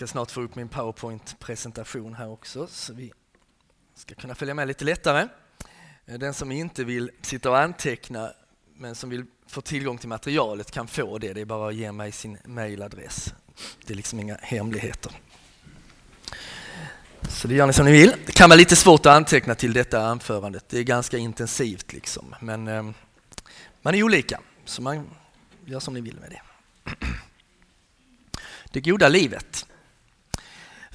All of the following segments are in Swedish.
ska snart få upp min powerpoint-presentation här också så vi ska kunna följa med lite lättare. Eh, den som inte vill sitta och anteckna men som vill få tillgång till materialet kan få det. Det är bara att ge mig sin mailadress. Det är liksom inga hemligheter. Så det gör ni som ni vill. Det kan vara lite svårt att anteckna till detta anförandet. Det är ganska intensivt liksom. Men eh, man är olika, så man gör som ni vill med det. Det goda livet.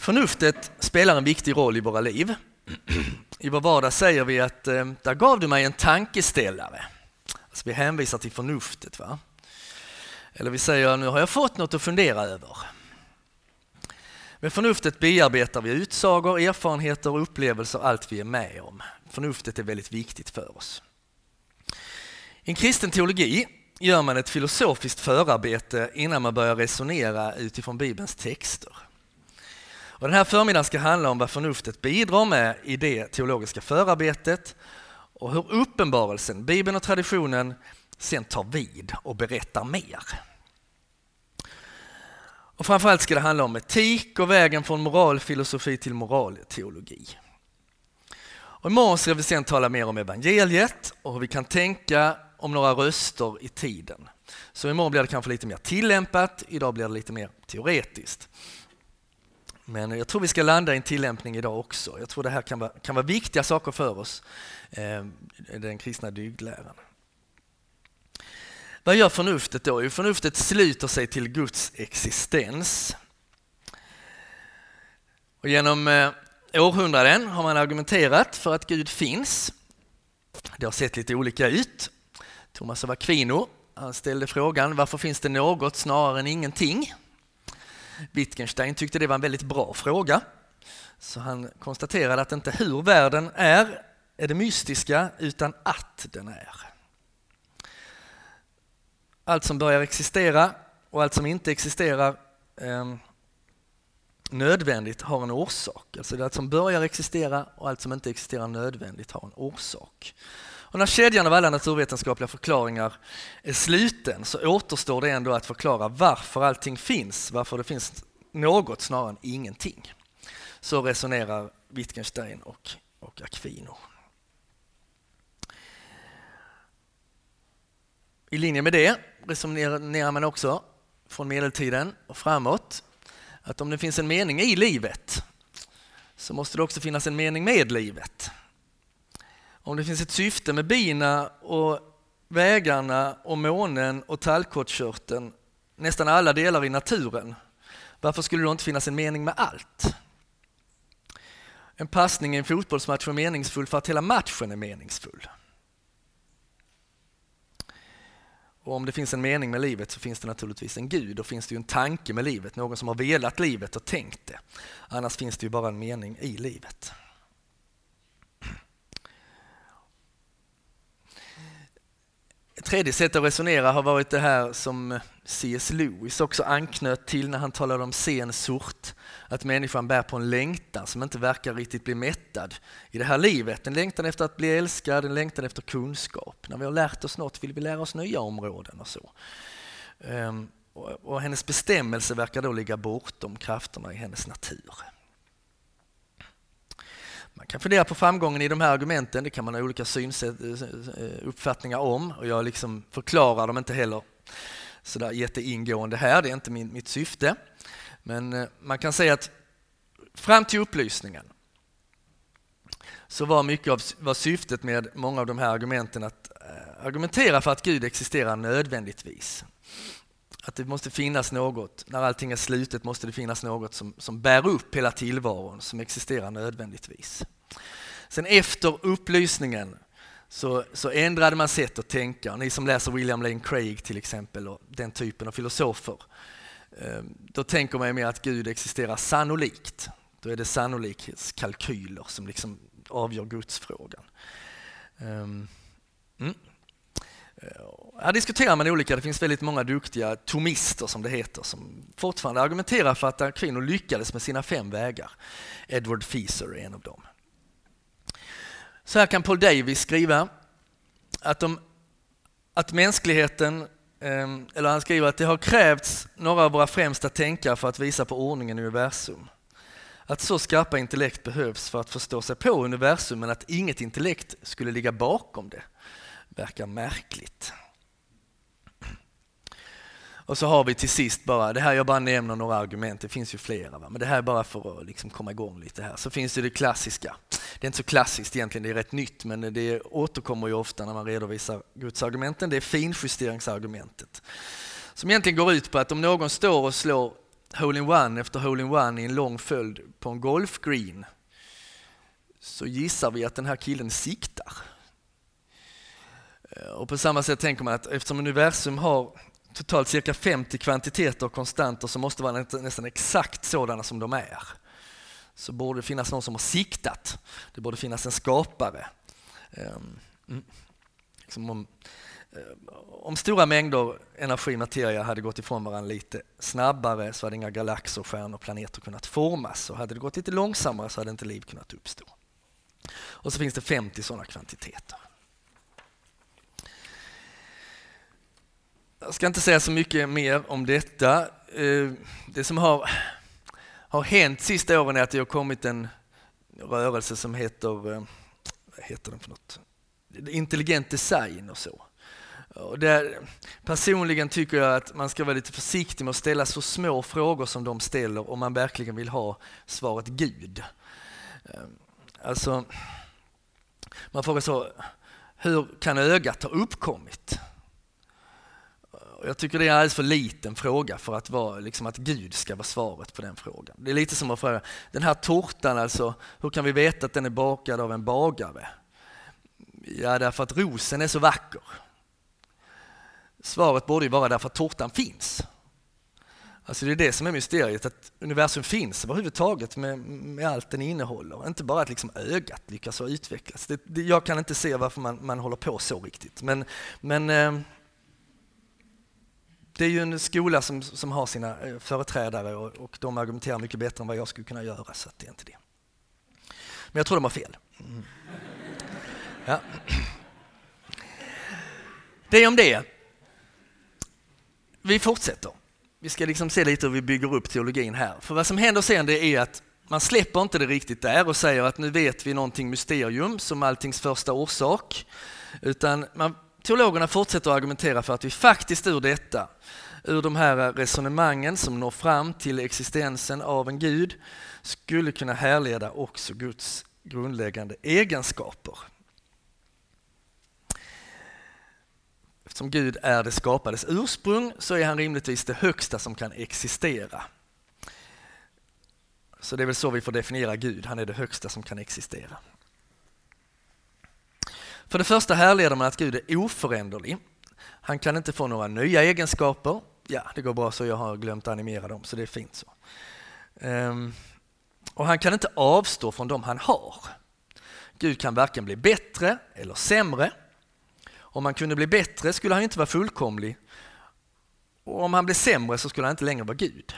Förnuftet spelar en viktig roll i våra liv. I vår vardag säger vi att eh, där gav du mig en tankeställare. Alltså vi hänvisar till förnuftet. Va? Eller vi säger nu har jag fått något att fundera över. Med förnuftet bearbetar vi utsagor, erfarenheter och upplevelser, allt vi är med om. Förnuftet är väldigt viktigt för oss. I en kristen teologi gör man ett filosofiskt förarbete innan man börjar resonera utifrån Bibelns texter. Och den här förmiddagen ska handla om vad förnuftet bidrar med i det teologiska förarbetet och hur uppenbarelsen, Bibeln och traditionen sen tar vid och berättar mer. Och framförallt ska det handla om etik och vägen från moralfilosofi till moralteologi. Och imorgon ska vi sen tala mer om evangeliet och hur vi kan tänka om några röster i tiden. Så imorgon blir det kanske lite mer tillämpat, idag blir det lite mer teoretiskt. Men jag tror vi ska landa i en tillämpning idag också. Jag tror det här kan vara, kan vara viktiga saker för oss, eh, den kristna dygdläran. Vad gör förnuftet då? Jo, förnuftet sluter sig till Guds existens. Och genom eh, århundraden har man argumenterat för att Gud finns. Det har sett lite olika ut. Thomas av Aquino han ställde frågan varför finns det något snarare än ingenting? Wittgenstein tyckte det var en väldigt bra fråga. Så han konstaterade att inte hur världen är är det mystiska utan att den är. Allt som börjar existera och allt som inte existerar eh, nödvändigt har en orsak. Alltså det allt som börjar existera och allt som inte existerar nödvändigt har en orsak. Och när kedjan av alla naturvetenskapliga förklaringar är sluten så återstår det ändå att förklara varför allting finns, varför det finns något snarare än ingenting. Så resonerar Wittgenstein och, och Aquino. I linje med det resonerar man också från medeltiden och framåt att om det finns en mening i livet så måste det också finnas en mening med livet. Om det finns ett syfte med bina och vägarna och månen och tallkottkörteln, nästan alla delar i naturen, varför skulle det då inte finnas en mening med allt? En passning i en fotbollsmatch är meningsfull för att hela matchen är meningsfull. Och om det finns en mening med livet så finns det naturligtvis en Gud och finns det ju en tanke med livet, någon som har velat livet och tänkt det. Annars finns det ju bara en mening i livet. Tredje sätt att resonera har varit det här som C.S. Lewis också anknöt till när han talade om sensort, att människan bär på en längtan som inte verkar riktigt bli mättad i det här livet. En längtan efter att bli älskad, en längtan efter kunskap. När vi har lärt oss något vill vi lära oss nya områden och så. Ehm, och hennes bestämmelse verkar då ligga bortom krafterna i hennes natur. Man kan fundera på framgången i de här argumenten, det kan man ha olika synsätt, eh, eh, uppfattningar om och jag liksom förklarar dem inte heller sådär jätteingående här, det är inte min, mitt syfte. Men eh, man kan säga att fram till upplysningen så var mycket av var syftet med många av de här argumenten att argumentera för att Gud existerar nödvändigtvis. Att det måste finnas något, när allting är slutet måste det finnas något som, som bär upp hela tillvaron, som existerar nödvändigtvis. Sen efter upplysningen så, så ändrade man sätt att tänka. Ni som läser William Lane Craig till exempel och den typen av filosofer, ehm, då tänker man mer att Gud existerar sannolikt. Då är det sannolikhetskalkyler som liksom avgör gudsfrågan. Ehm, mm. Eh, här diskuterar man olika, det finns väldigt många duktiga tomister som det heter som fortfarande argumenterar för att Aquino lyckades med sina fem vägar. Edward Fieser är en av dem. Så här kan Paul Davies skriva att, de, att mänskligheten ehm, eller han skriver att det har krävts några av våra främsta tänkare för att visa på ordningen i universum. Att så skarpa intellekt behövs för att förstå sig på universum men att inget intellekt skulle ligga bakom det verkar märkligt. Och så har vi till sist bara, det här jag bara nämner några argument, det finns ju flera, va? men det här är bara för att liksom komma igång lite här. Så finns det det klassiska. Det är inte så klassiskt egentligen, det är rätt nytt, men det återkommer ju ofta när man redovisar gudsargumenten. Det är finjusteringsargumentet. Som egentligen går ut på att om någon står och slår hole-in-one efter hole-in-one i en lång följd på en golfgreen så gissar vi att den här killen siktar. Eh, och på samma sätt tänker man att eftersom universum har totalt cirka 50 kvantiteter och konstanter så måste vara nästan exakt sådana som de är. Så borde det finnas någon som har siktat. Det borde finnas en skapare. Ehm, mm. Om, eh, om, stora mängder energi och materia hade gått ifrån varandra lite snabbare så hade inga galaxer, stjärnor och planeter kunnat formas. Och hade det gått lite långsammare så hade inte liv kunnat uppstå. Och så finns det 50 sådana kvantiteter. Jag ska inte säga så mycket mer om detta. Eh, det som har, har hänt sista åren är att det har kommit en rörelse som heter, eh, vad heter den för något? Intelligent design och så. Och där, personligen tycker jag att man ska vara lite försiktig med att ställa så små frågor som de ställer om man verkligen vill ha svaret Gud. Ehm, alltså, man frågar så, hur kan ögat ha uppkommit? Jag tycker det är en alldeles för liten fråga för att, vara, liksom att Gud ska vara svaret på den frågan. Det är lite som att fråga, den här tårtan alltså, hur kan vi veta att den är bakad av en bagare? Ja, därför att rosen är så vacker. Svaret borde ju vara därför att tårtan finns. Alltså det är det som är mysteriet, att universum finns överhuvudtaget med, med allt den innehåller. Inte bara att liksom ögat lyckas utvecklas. Det, det, jag kan inte se varför man, man håller på så riktigt. Men, men eh, det är ju en skola som, som har sina eh, företrädare och, och de argumenterar mycket bättre än vad jag skulle kunna göra, så det är inte det. Men jag tror de har fel. Mm. Ja. Det är om det. Vi fortsätter. Vi ska liksom se lite hur vi bygger upp teologin här. För vad som händer sen det är att man släpper inte det riktigt där och säger att nu vet vi någonting mysterium som alltings första orsak. Utan man teologerna fortsätter att argumentera för att vi faktiskt ur detta, ur de här resonemangen som når fram till existensen av en Gud, skulle kunna härleda också Guds grundläggande egenskaper. Eftersom Gud är det skapades ursprung så är han rimligtvis det högsta som kan existera. Så det är väl så vi får definiera Gud, han är det högsta som kan existera. För det första härleder man att Gud är oföränderlig. Han kan inte få några nya egenskaper. Ja, det går bra så jag har glömt animera dem, så det är fint så. Um, och han kan inte avstå från dem han har. Gud kan varken bli bättre eller sämre. Om han kunde bli bättre skulle han inte vara fullkomlig. Och om han blev sämre så skulle han inte längre vara Gud.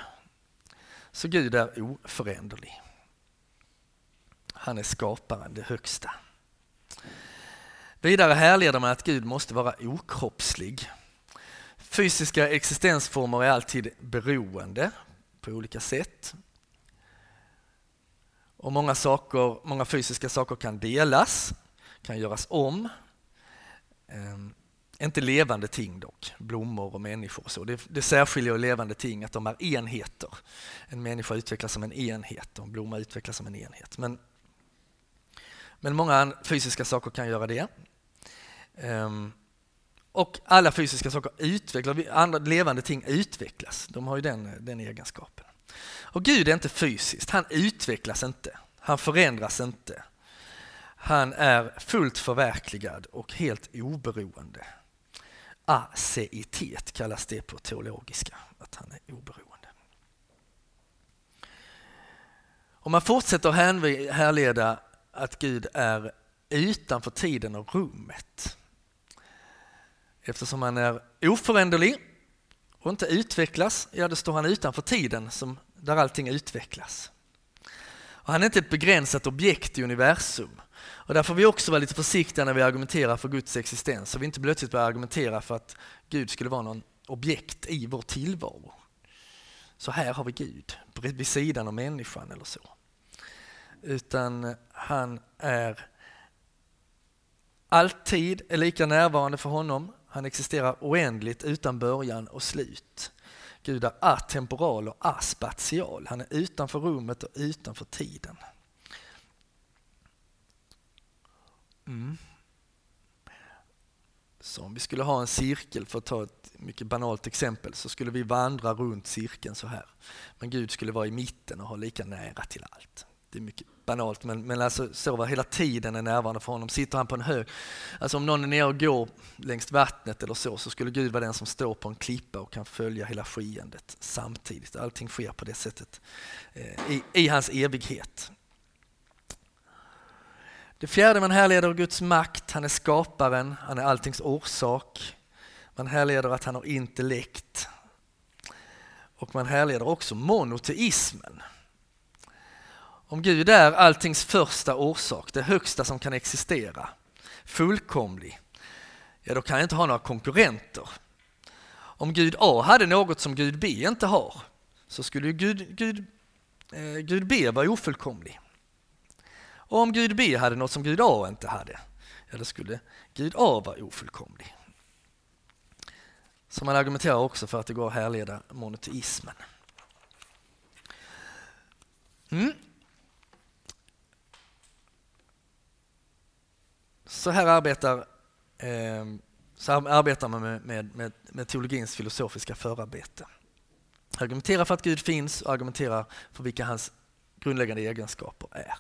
Så Gud är oföränderlig. Han är skaparen, det högsta. Vidare härleder man att Gud måste vara okroppslig. Fysiska existensformer är alltid beroende på olika sätt. Och många, saker, många fysiska saker kan delas, kan göras om. Ehm, inte levande ting dock, blommor och människor. Och så. Det, det särskiljer levande ting att de är enheter. En människa utvecklas som en enhet och en blomma utvecklas som en enhet. Men, men många fysiska saker kan göra det. Ehm, och alla fysiska saker utvecklas, andra levande ting utvecklas. De har ju den, den egenskapen. Och Gud är inte fysiskt, han utvecklas inte, han förändras inte. Han är fullt förverkligad och helt oberoende. Aceitet kallas det på teologiska, att han är oberoende. Om man fortsätter härleda att Gud är utanför tiden och rummet Eftersom han är oföränderlig och inte utvecklas, ja då står han utanför tiden som, där allting utvecklas. Och han är inte ett begränsat objekt i universum. Och där får vi också vara lite försiktiga när vi argumenterar för Guds existens, så vi inte plötsligt börjar argumentera för att Gud skulle vara någon objekt i vår tillvaro. Så här har vi Gud, vid sidan av människan eller så. Utan han är alltid är lika närvarande för honom. Han existerar oändligt utan början och slut. Gud är atemporal och aspatial. Han är utanför rummet och utanför tiden. Mm. Så om vi skulle ha en cirkel, för att ta ett mycket banalt exempel, så skulle vi vandra runt cirkeln så här. Men Gud skulle vara i mitten och ha lika nära till allt. Det är mycket banalt, men, men alltså så var hela tiden är närvarande för honom. Sitter han på en hög, alltså om någon är nere och går längs vattnet eller så, så skulle Gud vara den som står på en klippa och kan följa hela skeendet samtidigt. Allting sker på det sättet eh, i, i hans evighet. Det fjärde man härleder Guds makt, han är skaparen, han är alltings orsak. Man härleder att han har intellekt. Och man härleder också monoteismen. Om Gud är alltings första orsak, det högsta som kan existera, fullkomlig, ja då kan jag inte ha några konkurrenter. Om Gud A hade något som Gud B inte har, så skulle Gud, Gud, eh, Gud B vara ofullkomlig. Och om Gud B hade något som Gud A inte hade, ja då skulle Gud A vara ofullkomlig. Så man argumenterar också för att det går att härleda monoteismen. Mm. Så här arbetar, eh, så här arbetar man med, med, med, med teologins filosofiska förarbete. Argumenterar för att Gud finns och argumenterar för vilka hans grundläggande egenskaper är.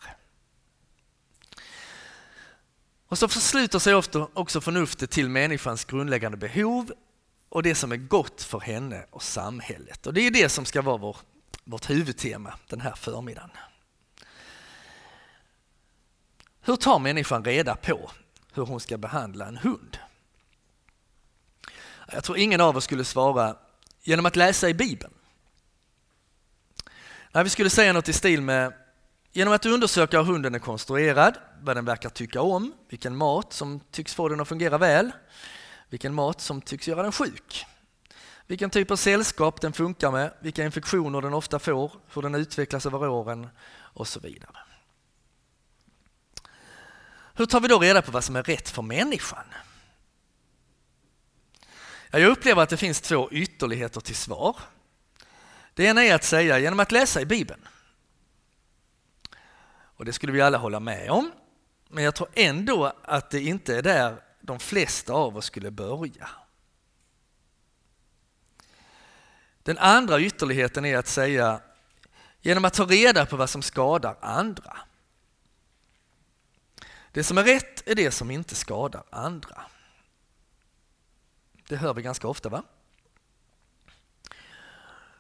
Och så försluter sig ofta också förnuftet till människans grundläggande behov och det som är gott för henne och samhället. Och det är det som ska vara vår, vårt huvudtema den här förmiddagen. Hur tar människan reda på hur hon ska behandla en hund? Jag tror ingen av oss skulle svara genom att läsa i Bibeln. Nej, vi skulle säga något i stil med genom att undersöka hur hunden är konstruerad, vad den verkar tycka om, vilken mat som tycks få den att fungera väl, vilken mat som tycks göra den sjuk, vilken typ av sällskap den funkar med, vilka infektioner den ofta får, hur den utvecklas över åren och så vidare. Hur tar vi då reda på vad som är rätt för människan? Jag upplever att det finns två ytterligheter till svar. Det ena är att säga genom att läsa i Bibeln. Och det skulle vi alla hålla med om. Men jag tror ändå att det inte är där de flesta av oss skulle börja. Den andra ytterligheten är att säga genom att ta reda på vad som skadar andra. Det som är rätt är det som inte skadar andra. Det hör vi ganska ofta va?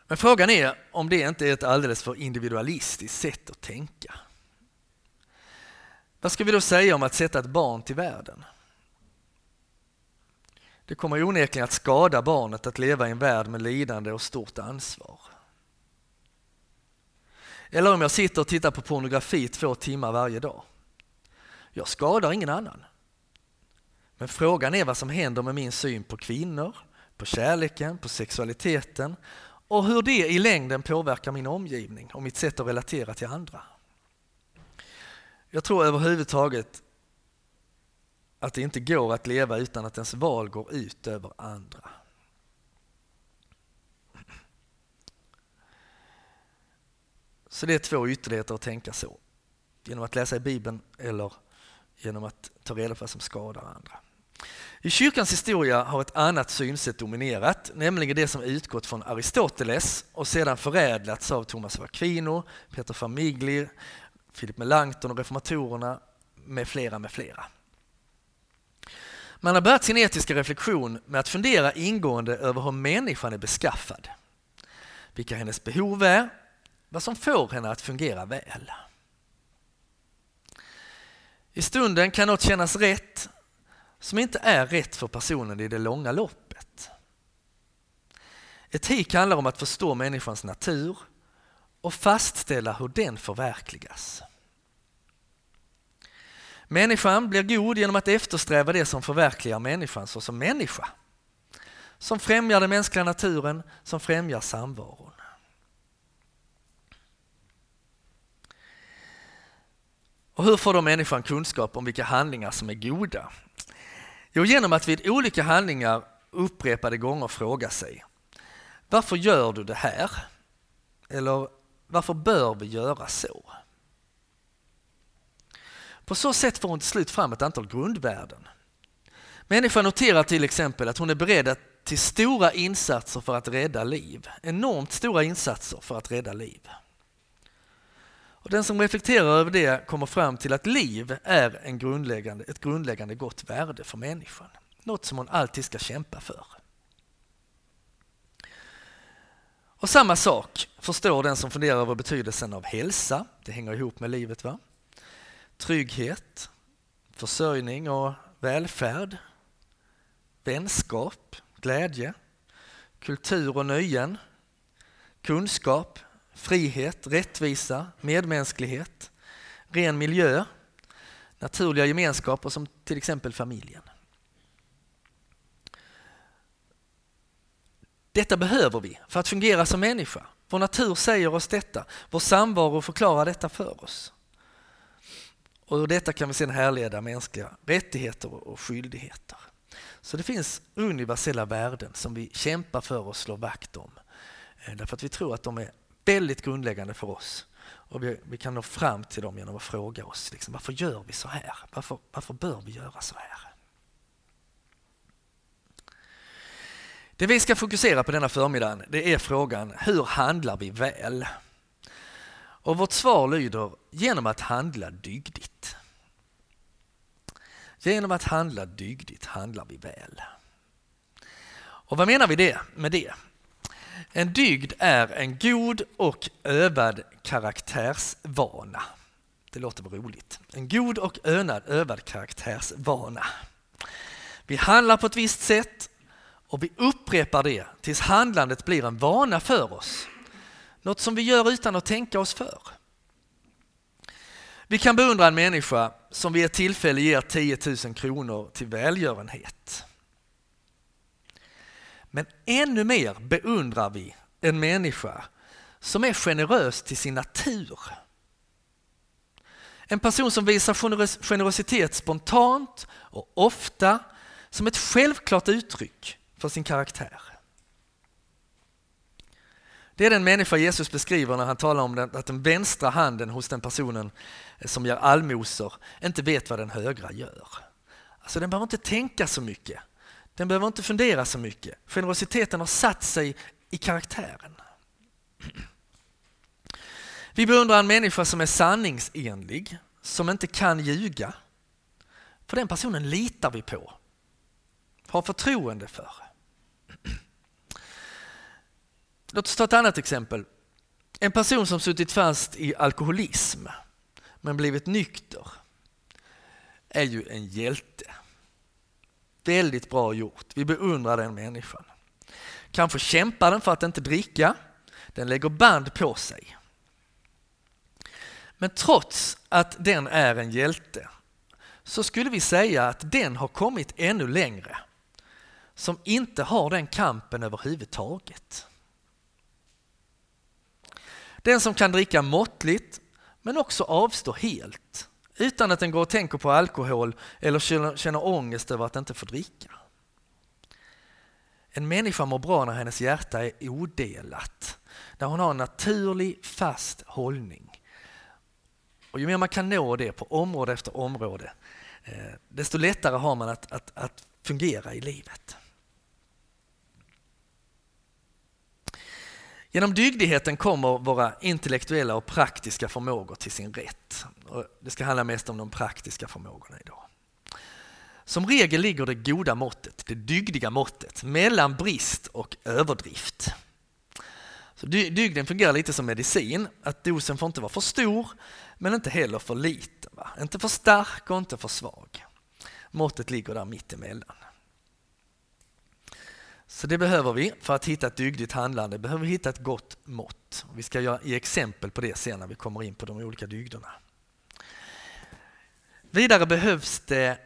Men frågan är om det inte är ett alldeles för individualistiskt sätt att tänka. Vad ska vi då säga om att sätta ett barn till världen? Det kommer onekligen att skada barnet att leva i en värld med lidande och stort ansvar. Eller om jag sitter och tittar på pornografi två timmar varje dag. Jag skadar ingen annan. Men frågan är vad som händer med min syn på kvinnor, på kärleken, på sexualiteten och hur det i längden påverkar min omgivning och mitt sätt att relatera till andra. Jag tror överhuvudtaget att det inte går att leva utan att ens val går ut över andra. Så det är två ytterligheter att tänka så. Genom att läsa i Bibeln eller genom att ta reda på vad som skadar andra. I kyrkans historia har ett annat synsätt dominerat, nämligen det som utgått från Aristoteles och sedan förädlats av Thomas av Aquino, Peter Famigli, Philip Melanchthon och reformatorerna med flera med flera. Man har börjat sin etiska reflektion med att fundera ingående över hur människan är beskaffad, vilka hennes behov är, vad som får henne att fungera väl. I stunden kan något kännas rätt som inte är rätt för personen i det långa loppet. Etik handlar om att förstå människans natur och fastställa hur den förverkligas. Människan blir god genom att eftersträva det som förverkligar människan såsom människa. som främjar den mänskliga naturen, som främjar samvaron. Och hur får då människan kunskap om vilka handlingar som är goda? Jo, genom att vid olika handlingar upprepade gånger fråga sig Varför gör du det här? Eller varför bör vi göra så? På så sätt får hon till slut fram ett antal grundvärden. Människan noterar till exempel att hon är beredd till stora insatser för att rädda liv. Enormt stora insatser för att rädda liv. Och den som reflekterar över det kommer fram till att liv är en grundläggande, ett grundläggande gott värde för människan. Något som hon alltid ska kämpa för. Och samma sak förstår den som funderar över betydelsen av hälsa. Det hänger ihop med livet. va? Trygghet, försörjning och välfärd. Vänskap, glädje, kultur och nöjen. Kunskap, frihet, rättvisa, medmänsklighet, ren miljö, naturliga gemenskaper som till exempel familjen. Detta behöver vi för att fungera som människa. Vår natur säger oss detta. Vår samvaro förklarar detta för oss. Och ur detta kan vi sedan härleda mänskliga rättigheter och skyldigheter. Så det finns universella värden som vi kämpar för och slår vakt om. Eh, därför att vi tror att de är väldigt grundläggande för oss. Och vi, vi kan nå fram till dem genom att fråga oss liksom, varför gör vi så här? Varför, varför bör vi göra så här? Det vi ska fokusera på denna förmiddag det är frågan hur handlar vi väl? Och vårt svar lyder genom att handla dygdigt. Genom att handla dygdigt handlar vi väl. Och vad menar vi det med det? En dygd är en god och övad karaktärsvana. Det låter väl roligt. En god och önad, övad karaktärsvana. Vi handlar på ett visst sätt och vi upprepar det tills handlandet blir en vana för oss. Något som vi gör utan att tänka oss för. Vi kan beundra en människa som vid ett tillfälle ger 10 000 kronor till välgörenhet. Men ännu mer beundrar vi en människa som är generös till sin natur. En person som visar generositet spontant och ofta som ett självklart uttryck för sin karaktär. Det är den människa Jesus beskriver när han talar om att den vänstra handen hos den personen som gör allmosor inte vet vad den högra gör. Alltså den behöver inte tänka så mycket. Den behöver inte fundera så mycket. Generositeten har satt sig i karaktären. Vi beundrar en människa som är sanningsenlig, som inte kan ljuga. För den personen litar vi på, har förtroende för. Låt oss ta ett annat exempel. En person som suttit fast i alkoholism men blivit nykter är ju en hjälte. Väldigt bra gjort. Vi beundrar den människan. Kanske kämpar den för att inte dricka. Den lägger band på sig. Men trots att den är en hjälte så skulle vi säga att den har kommit ännu längre som inte har den kampen överhuvudtaget. Den som kan dricka måttligt men också avstå helt utan att den går och tänker på alkohol eller känner ångest över att inte få dricka. En människa mår bra när hennes hjärta är odelat, när hon har en naturlig fast hållning. Och ju mer man kan nå det på område efter område, eh, desto lättare har man att, att, att fungera i livet. Genom dygdigheten kommer våra intellektuella och praktiska förmågor till sin rätt. Och det ska handla mest om de praktiska förmågorna idag. Som regel ligger det goda måttet, det dygdiga måttet, mellan brist och överdrift. Så dygden fungerar lite som medicin, att dosen får inte vara för stor men inte heller för liten. Va? Inte för stark och inte för svag. Måttet ligger där mittemellan. Så det behöver vi för att hitta ett dygdigt handlande. behöver vi hitta ett gott mått. Vi ska ge exempel på det sen när vi kommer in på de olika dygderna. Vidare behövs det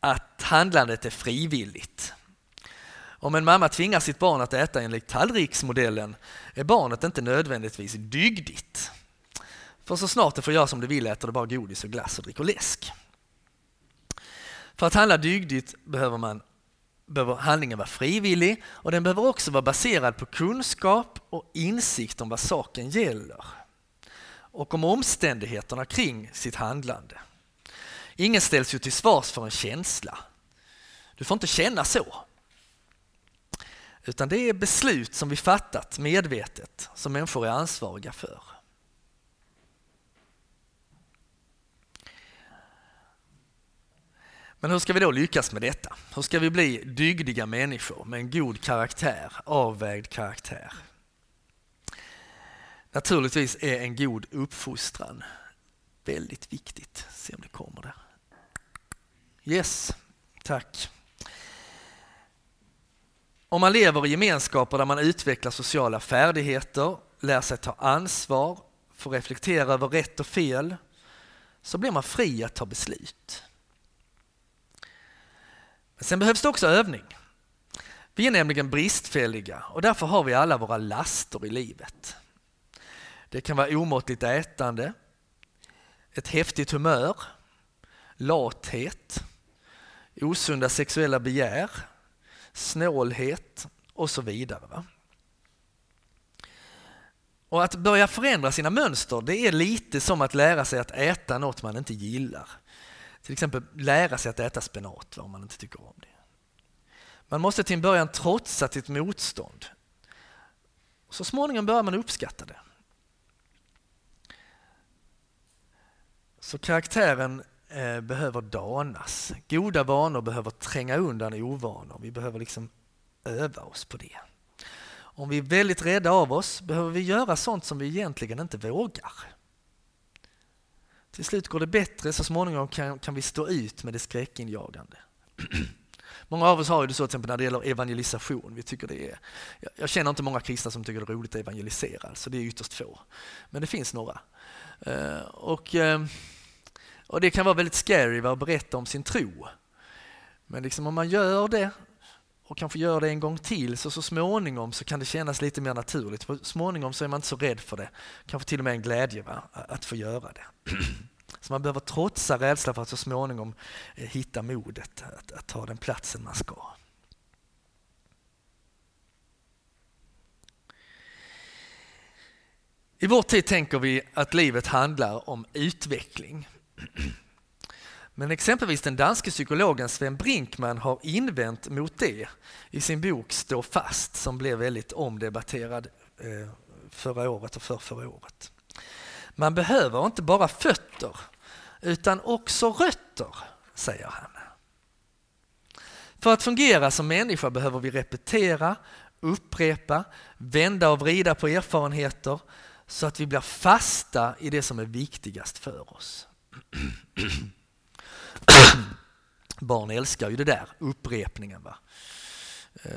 att handlandet är frivilligt. Om en mamma tvingar sitt barn att äta enligt tallriksmodellen är barnet inte nödvändigtvis dygdigt. För så snart det får göra som det vill äter det bara godis och glass och dricker läsk. För att handla dygdigt behöver, man, behöver handlingen vara frivillig och den behöver också vara baserad på kunskap och insikt om vad saken gäller och om omständigheterna kring sitt handlande. Ingen ställs ju till svars för en känsla. Du får inte känna så. Utan det är beslut som vi fattat medvetet som människor är ansvariga för. Men hur ska vi då lyckas med detta? Hur ska vi bli dygdiga människor med en god karaktär, avvägd karaktär? Naturligtvis är en god uppfostran väldigt viktigt. Se om det kommer där. Yes, tack. Om man lever i gemenskaper där man utvecklar sociala färdigheter, lär sig ta ansvar, får reflektera över rätt och fel, så blir man fri att ta beslut. Men sen behövs det också övning. Vi är nämligen bristfälliga och därför har vi alla våra laster i livet. Det kan vara omåttligt ätande, ett häftigt humör, lathet, osunda sexuella begär, snålhet och så vidare. Och att börja förändra sina mönster det är lite som att lära sig att äta något man inte gillar. Till exempel lära sig att äta spenat om man inte tycker om det. Man måste till en början trotsa sitt motstånd. Så småningom börjar man uppskatta det. Så karaktären eh, behöver danas. Goda vanor behöver tränga undan ovanor. Vi behöver liksom öva oss på det. Om vi är väldigt rädda av oss behöver vi göra sånt som vi egentligen inte vågar. Till slut går det bättre, så småningom kan, kan vi stå ut med det skräckinjagande. Många av oss har ju det så till exempel när det gäller evangelisation. Vi tycker det är, jag känner inte många kristna som tycker det är roligt att evangelisera, så det är ytterst få. Men det finns några. Eh, och, eh, och det kan vara väldigt scary att berätta om sin tro. Men liksom om man gör det och kanske gör det en gång till så så småningom så kan det kännas lite mer naturligt. Så småningom så är man inte så rädd för det. Kanske till och med en glädje va? att få göra det. Så man behöver trotsa rädsla för att så småningom eh, hitta modet att, att ta den platsen man ska. I vår tid tänker vi att livet handlar om utveckling. Men exempelvis den danske psykologen Sven Brinkman har invänt mot det i sin bok Stå fast som blev väldigt omdebatterad eh, förra året och för förra året. Man behöver inte bara fötter utan också rötter, säger han. För att fungera som människa behöver vi repetera, upprepa, vända och vrida på erfarenheter så att vi blir fasta i det som är viktigast för oss. Barn älskar ju det där, upprepningen. Va? Eh,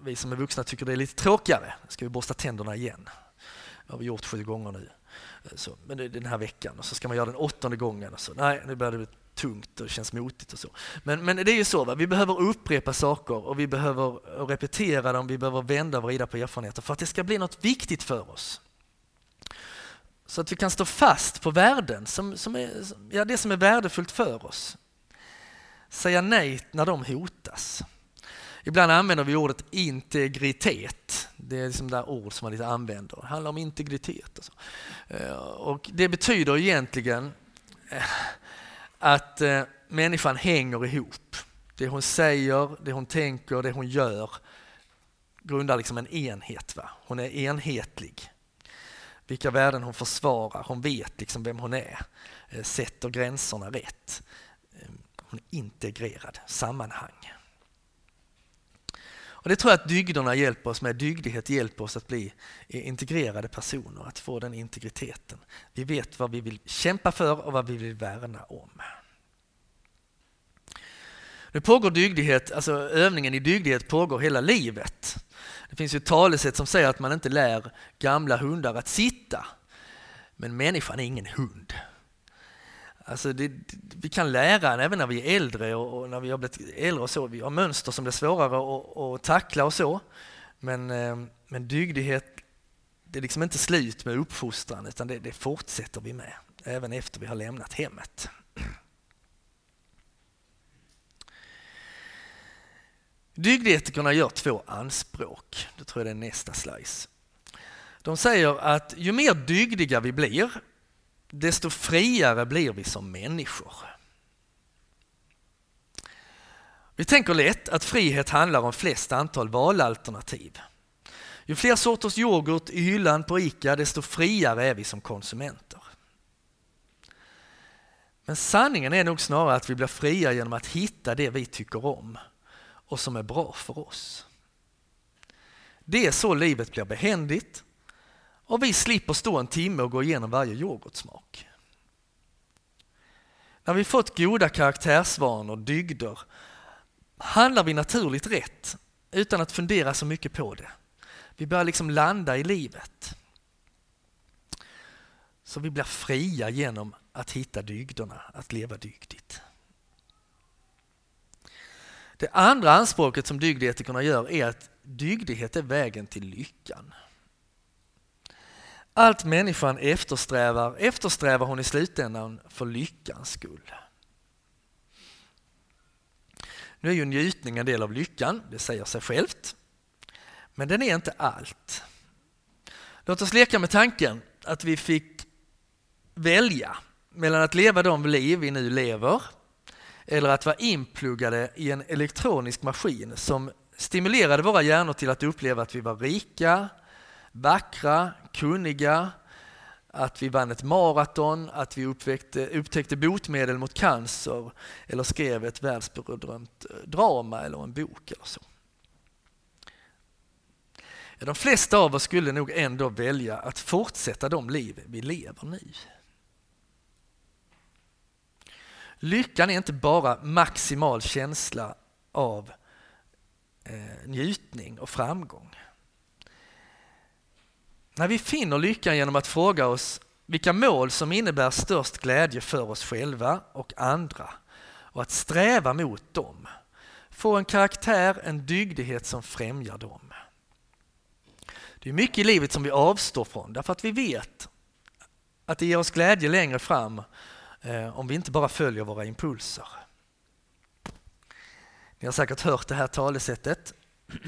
vi som är vuxna tycker det är lite tråkigare. Ska vi borsta tänderna igen? Det har vi gjort sju gånger nu. Eh, så, men det är den här veckan och så ska man göra den åttonde gången. Och så. Nej, nu börjar det bli tungt och det känns motigt och så. Men, men det är ju så, va? vi behöver upprepa saker och vi behöver repetera dem, vi behöver vända och vrida på erfarenheter för att det ska bli något viktigt för oss. Så att vi kan stå fast på värden, som, som är, ja, det som är värdefullt för oss. Säga nej när de hotas. Ibland använder vi ordet integritet. Det är liksom det ord som man lite använder. Det handlar om integritet. Och, så. Eh, och det betyder egentligen eh, att eh, människan hänger ihop. Det hon säger, det hon tänker, det hon gör grundar liksom en enhet. Va? Hon är enhetlig vilka värden hon försvarar. Hon vet liksom vem hon är, eh, sätter gränserna rätt. Eh, hon är integrerad, sammanhang. Och Det tror jag att dygderna hjälper oss med. Dygdighet hjälper oss att bli eh, integrerade personer, att få den integriteten. Vi vet vad vi vill kämpa för och vad vi vill värna om. Nu pågår dygdighet, alltså övningen i dygdighet pågår hela livet. Det finns ju ett talesätt som säger att man inte lär gamla hundar att sitta. Men människan är ingen hund. Alltså det, vi kan lära även när vi är äldre och, och, när vi har blivit äldre och så. Vi har mönster som blir svårare att, tackla och så. Men, eh, men dygdighet, det är liksom inte slut med uppfostran utan det, det fortsätter vi med även efter vi har lämnat hemmet. Dygdetikerna gör två anspråk. Det tror jag det är nästa slice. De säger att ju mer dygdiga vi blir, desto friare blir vi som människor. Vi tänker lätt att frihet handlar om flest antal valalternativ. Ju fler sorters yoghurt i hyllan på ICA, desto friare är vi som konsumenter. Men sanningen är nog snarare att vi blir fria genom att hitta det vi tycker om och som är bra för oss. Det är så livet blir behändigt och vi slipper stå en timme och gå igenom varje yoghurtsmak. När vi fått goda karaktärsvanor, dygder, handlar vi naturligt rätt utan att fundera så mycket på det. Vi börjar liksom landa i livet. Så vi blir fria genom att hitta dygderna, att leva dygdigt. Det andra anspråket som dygdetikerna gör är att dygdighet är vägen till lyckan. Allt människan eftersträvar, eftersträvar hon i slutändan för lyckans skull. Nu är ju njutning en del av lyckan, det säger sig självt. Men den är inte allt. Låt oss leka med tanken att vi fick välja mellan att leva de liv vi nu lever eller att vara inpluggade i en elektronisk maskin som stimulerade våra hjärnor till att uppleva att vi var rika, vackra, kunniga, att vi vann ett maraton, att vi upptäckte, upptäckte botemedel mot cancer eller skrev ett världsberömt eh, drama eller en bok eller så. De flesta av oss skulle nog ändå välja att fortsätta de liv vi lever nu. Lyckan är inte bara maximal känsla av eh, njutning och framgång. När vi finner lyckan genom att fråga oss vilka mål som innebär störst glädje för oss själva och andra och att sträva mot dem. Få en karaktär, en dygdighet som främjar dem. Det är mycket i livet som vi avstår från därför att vi vet att det ger oss glädje längre fram eh, om vi inte bara följer våra impulser. Ni har säkert hört det här talesättet,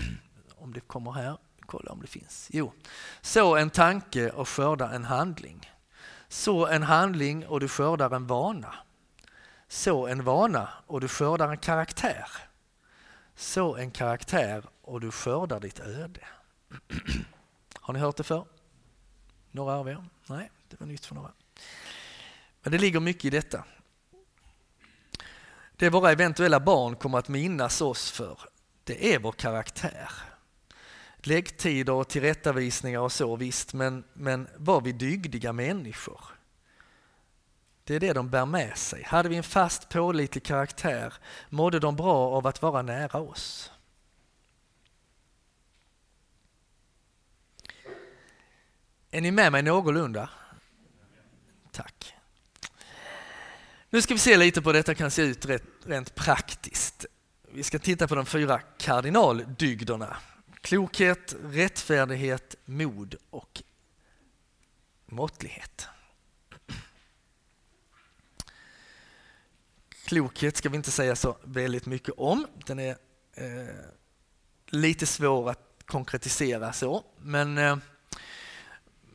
om det kommer här kolla om det finns. Jo, så en tanke och skörda en handling. Så en handling och du skördar en vana. Så en vana och du skördar en karaktär. Så en karaktär och du skördar ditt öde. Har ni hört det förr? Några av er? Nej, det var nytt för några. Men det ligger mycket i detta. Det våra eventuella barn kommer att minnas oss för, det är vår karaktär läggtider och tillrättavisningar och så visst, men, men var vi dygdiga människor? Det är det de bär med sig. Hade vi en fast pålitlig karaktär mådde de bra av att vara nära oss. Är ni med mig någorlunda? Tack. Nu ska vi se lite på hur detta kan se ut rent praktiskt. Vi ska titta på de fyra kardinaldygderna. Klokhet, rättfärdighet, mod och måttlighet. Klokhet ska vi inte säga så väldigt mycket om. Den är eh, lite svår att konkretisera så. Men, eh,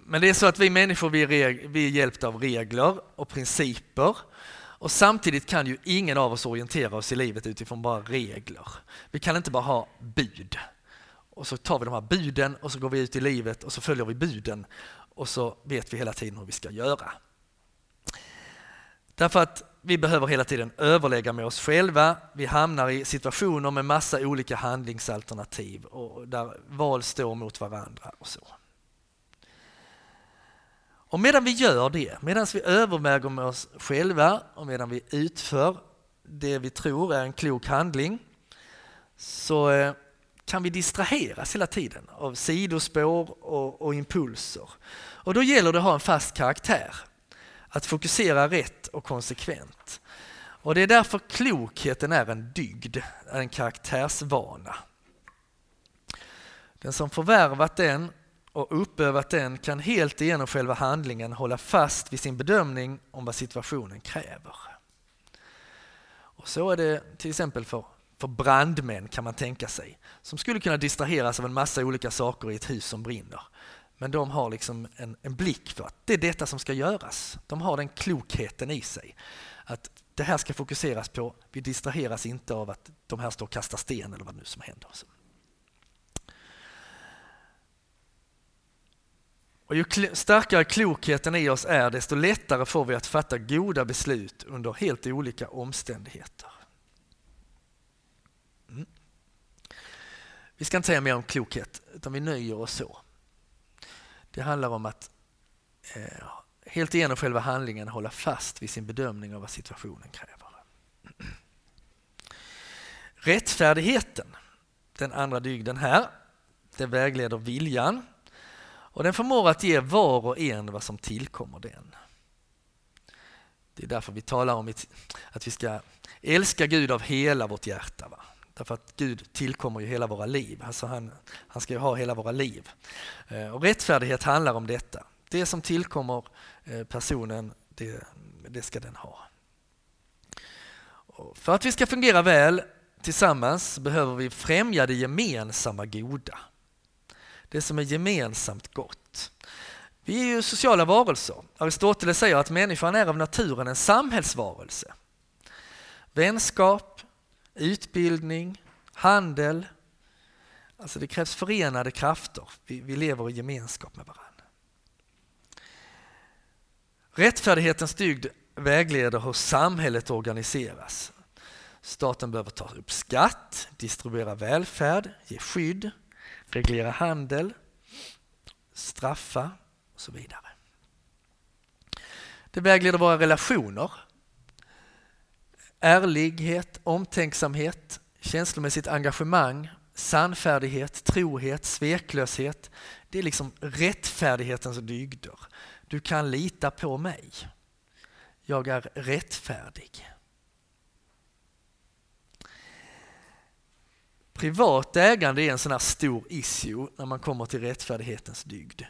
men det är så att vi människor vi är, vi är hjälpta av regler och principer. Och samtidigt kan ju ingen av oss orientera oss i livet utifrån bara regler. Vi kan inte bara ha bud och så tar vi de här buden och så går vi ut i livet och så följer vi buden och så vet vi hela tiden hur vi ska göra. Därför att vi behöver hela tiden överlägga med oss själva. Vi hamnar i situationer med massa olika handlingsalternativ och där val står mot varandra och så. Och medan vi gör det, medan vi överväger med oss själva och medan vi utför det vi tror är en klok handling så eh, kan vi distraheras hela tiden av sidospår och, och impulser. Och då gäller det att ha en fast karaktär. att fokusera rätt och konsekvent. Och Det är därför klokheten är en dygd, en karaktärsvana. Den som förvärvat den och uppövat den kan helt igenom själva handlingen hålla fast vid sin bedömning om vad situationen kräver. Och Så är det till exempel för, för brandmän kan man tänka sig, som skulle kunna distraheras av en massa olika saker i ett hus som brinner. Men de har liksom en, en blick för att det är detta som ska göras. De har den klokheten i sig. Att det här ska fokuseras på, vi distraheras inte av att de här står och kastar sten eller vad nu som händer. Och ju starkare klokheten i oss är, desto lättare får vi att fatta goda beslut under helt olika omständigheter. Mm. Vi ska inte säga mer om klokhet, utan vi nöjer oss så. Det handlar om att eh, helt igenom själva handlingen hålla fast vid sin bedömning av vad situationen kräver. Rättfärdigheten, den andra dygden här, det vägleder viljan och den förmår att ge var och en vad som tillkommer den. Det är därför vi talar om att vi ska älska Gud av hela vårt hjärta. Va? Därför att Gud tillkommer ju hela våra liv. Alltså han, han ska ju ha hela våra liv. Eh, och rättfärdighet handlar om detta. Det som tillkommer eh, personen, det, det ska den ha. Och för att vi ska fungera väl tillsammans behöver vi främja det gemensamma goda det som är gemensamt gott. Vi är ju sociala varelser. Aristoteles säger att människan är av naturen en samhällsvarelse. Vänskap, utbildning, handel. Alltså det krävs förenade krafter. Vi, vi lever i gemenskap med varandra. Rättfärdighetens dygd vägleder hur samhället organiseras. Staten behöver ta upp skatt, distribuera välfärd, ge skydd, reglera handel, straffa och så vidare. Det vägleder våra relationer. Ärlighet, omtänksamhet, känslomässigt engagemang, sannfärdighet, trohet, sveklöshet. Det är liksom rättfärdighetens dygder. Du kan lita på mig. Jag är rättfärdig. Privat ägande är en sån här stor issue när man kommer till rättfärdighetens dygd.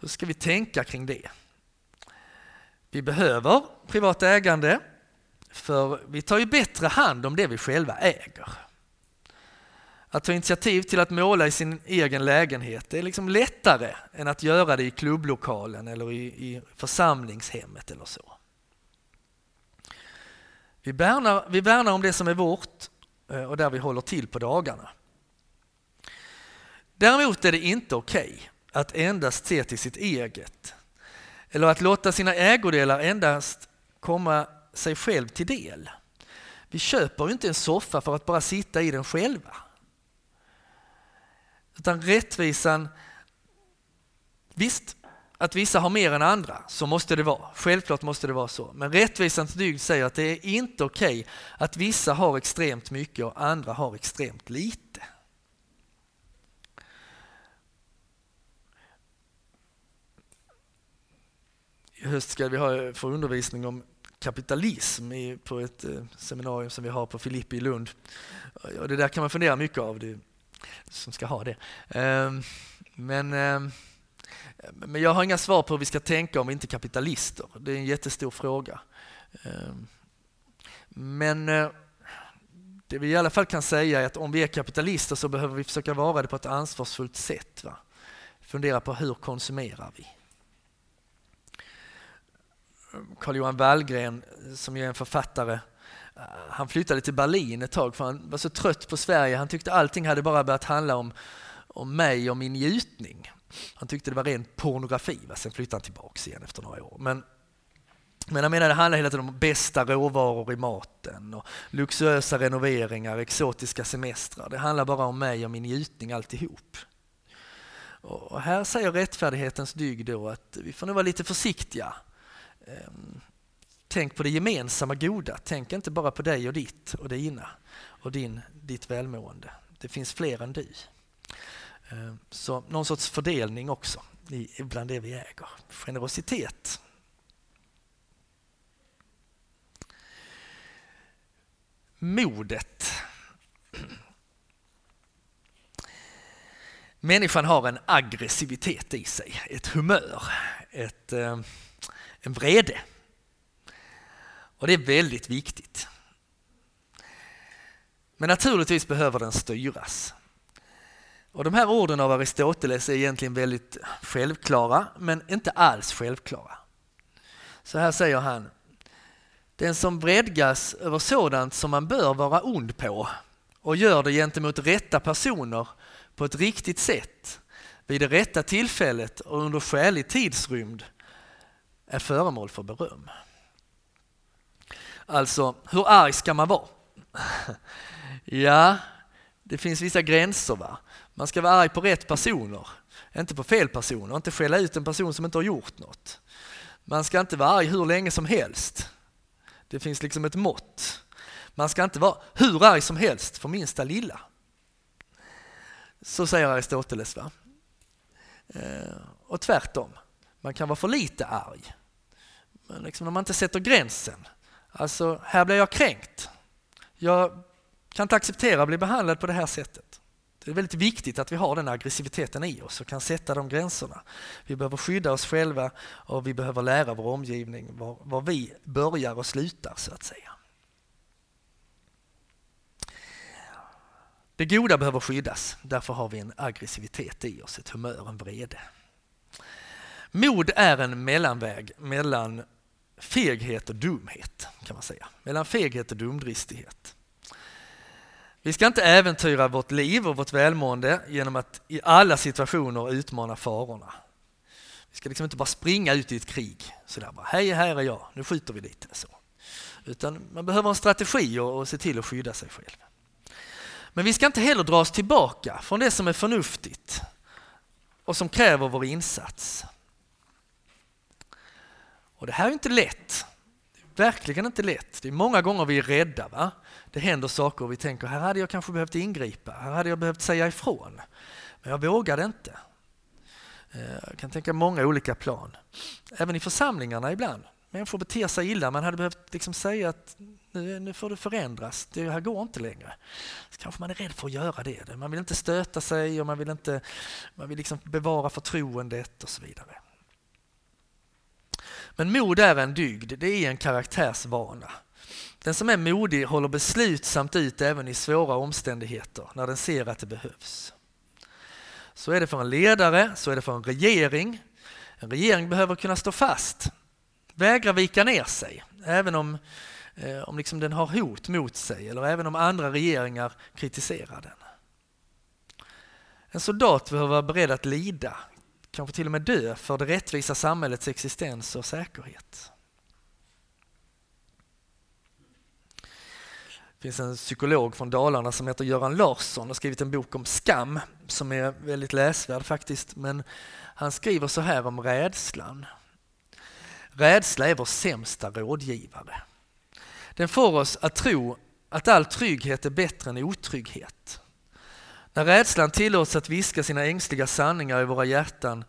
Hur ska vi tänka kring det? Vi behöver privat ägande för vi tar ju bättre hand om det vi själva äger. Att ta initiativ till att måla i sin egen lägenhet är liksom lättare än att göra det i klubblokalen eller i, i församlingshemmet eller så. Vi värnar, vi värnar om det som är vårt Eh, och där vi håller till på dagarna. Däremot är det inte okej okay att endast se till sitt eget eller att låta sina ägodelar endast komma sig själv till del. Vi köper inte en soffa för att bara sitta i den själva. Utan rättvisan, visst, att vissa har mer än andra, så måste det vara. Självklart måste det vara så. Men rättvisans dygd säger att det är inte okej okay att vissa har extremt mycket och andra har extremt lite. I höst ska vi ha få undervisning om kapitalism på ett eh, seminarium som vi har på Filippi i Lund. Och det där kan man fundera mycket av, det, som ska ha det. Ehm, men ehm, men jag har inga svar på hur vi ska tänka om vi inte är kapitalister. Det är en jättestor fråga. Ehm, men eh, det vi i alla fall kan säga är att om vi är kapitalister så behöver vi försöka vara det på ett ansvarsfullt sätt. Va? Fundera på hur konsumerar vi? Carl-Johan Wallgren, som är en författare, eh, han flyttade till Berlin ett tag för han var så trött på Sverige. Han tyckte allting hade bara börjat handla om, om mig och min njutning. Han tyckte det var ren pornografi, va? sen flyttade han tillbaka igen efter några år. Men, men jag menar, det handlar hela tiden om bästa råvaror i maten, och luxuösa renoveringar, exotiska semestrar. Det handlar bara om mig och min njutning alltihop. Och här säger rättfärdighetens dygd då att vi får nog vara lite försiktiga. Ehm, tänk på det gemensamma goda. Tänk inte bara på dig och ditt och dina och din, ditt välmående. Det finns fler än du. Ehm, så någon sorts fördelning också bland det vi äger. Generositet. Modet. Människan har en aggressivitet i sig, ett humör, ett, ehm, en vrede. Och det är väldigt viktigt. Men naturligtvis behöver den styras. Och de här orden av Aristoteles är egentligen väldigt självklara, men inte alls självklara. Så här säger han. Den som vredgas över sådant som man bör vara ond på och gör det gentemot rätta personer på ett riktigt sätt vid det rätta tillfället och under skälig tidsrymd är föremål för beröm. Alltså, hur arg ska man vara? ja, det finns vissa gränser. Va? Man ska vara arg på rätt personer, inte på fel personer, inte skälla ut en person som inte har gjort något. Man ska inte vara arg hur länge som helst. Det finns liksom ett mått. Man ska inte vara hur arg som helst för minsta lilla. Så säger Aristoteles. Va? Eh, och tvärtom, man kan vara för lite arg. Men liksom när man inte sätter gränsen. Alltså, här blir jag kränkt. Jag kan inte acceptera att bli behandlad på det här sättet. Det är väldigt viktigt att vi har den aggressiviteten i oss och kan sätta de gränserna. Vi behöver skydda oss själva och vi behöver lära vår omgivning var, var vi börjar och slutar så att säga. Det goda behöver skyddas, därför har vi en aggressivitet i oss, ett humör, en vrede. Mod är en mellanväg mellan feghet och dumhet, kan man säga. Mellan feghet och dumdristighet. Vi ska inte äventyra vårt liv och vårt välmående genom att i alla situationer utmana farorna. Vi ska liksom inte bara springa ut i ett krig sådär bara, hej här är jag, nu skjuter vi lite. Så. Utan man behöver en strategi och, och se till att skydda sig själv. Men vi ska inte heller dra oss tillbaka från det som är förnuftigt och som kräver vår insats. Och det här är inte lätt. Verkligen inte lätt. Det är många gånger vi är rädda. Va? Det händer saker och vi tänker här hade jag kanske behövt ingripa, här hade jag behövt säga ifrån. Men jag vågade inte. Eh, jag kan tänka många olika plan. Även i församlingarna ibland. Människor beter sig illa, man hade behövt liksom säga att nu, nu får det förändras, det här går inte längre. Så kanske man är rädd för att göra det. Man vill inte stöta sig och man vill, inte, man vill liksom bevara förtroendet och så vidare. Men mod är en dygd, det är en karaktärsvana. Den som är modig håller beslutsamt ut även i svåra omständigheter när den ser att det behövs. Så är det för en ledare, så är det för en regering. En regering behöver kunna stå fast, vägra vika ner sig, även om, eh, om liksom den har hot mot sig eller även om andra regeringar kritiserar den. En soldat behöver vara beredd att lida, kanske till och med dö för det rättvisa samhällets existens och säkerhet. Det finns en psykolog från Dalarna som heter Göran Larsson och har skrivit en bok om skam som är väldigt läsvärd faktiskt. Men han skriver så här om rädslan. Rädsla är vår sämsta rådgivare. Den får oss att tro att all trygghet är bättre än otrygghet. När rädslan tillåts att viska sina ängsliga sanningar i våra hjärtan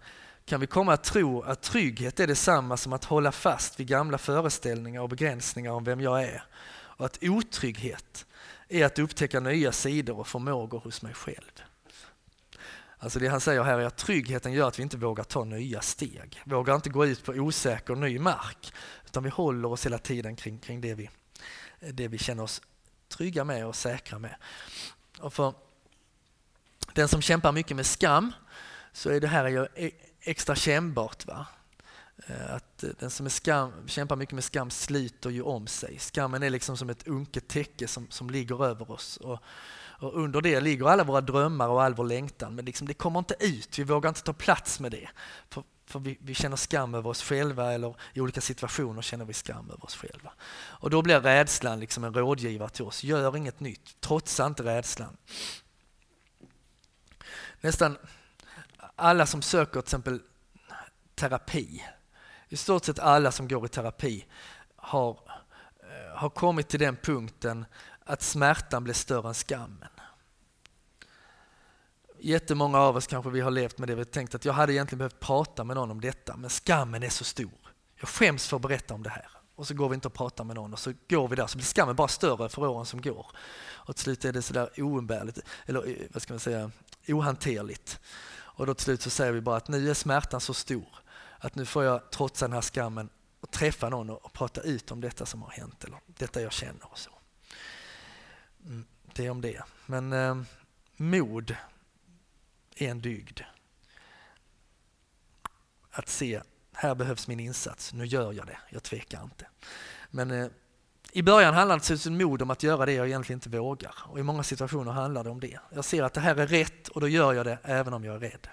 kan vi komma att tro att trygghet är detsamma som att hålla fast vid gamla föreställningar och begränsningar om vem jag är och att otrygghet är att upptäcka nya sidor och förmågor hos mig själv. Alltså det han säger här är att tryggheten gör att vi inte vågar ta nya steg, vågar inte gå ut på osäker ny mark, utan vi håller oss hela tiden kring, kring det, vi, det vi känner oss trygga med och säkra med. Och för den som kämpar mycket med skam så är det här ju e- extra kännbart. Va? Eh, att eh, den som är skam, kämpar mycket med skam sliter ju om sig. Skammen är liksom som ett unket täcke som, som ligger över oss. Och, och under det ligger alla våra drömmar och all vår längtan. Men liksom det kommer inte ut, vi vågar inte ta plats med det. För, för vi, vi, känner skam över oss själva eller i olika situationer känner vi skam över oss själva. Och då blir rädslan liksom en rådgivare till oss. Gör inget nytt, trotsa inte rädslan. Nästan alla som söker till exempel terapi i stort sett alla som går i terapi har, eh, har kommit till den punkten att smärtan blir större än skammen. Jättemånga av oss kanske vi har levt med det, vi har tänkt att jag hade egentligen behövt prata med någon om detta, men skammen är så stor. Jag skäms för att berätta om det här och så går vi inte och pratar med någon och så går vi där så blir skammen bara större för åren som går. Och till slut är det sådär oumbärligt, eller eh, vad ska man säga, ohanterligt. Och då till slut så säger vi bara att nu är smärtan så stor att nu får jag trotsa den här skammen och träffa någon och prata ut om detta som har hänt eller detta jag känner och så. Mm, det är om det. Men eh, mod är en dygd. Att se, här behövs min insats, nu gör jag det, jag tvekar inte. Men eh, i början handlade det om mod om att göra det jag egentligen inte vågar. Och i många situationer handlar det om det. Jag ser att det här är rätt och då gör jag det även om jag är rädd.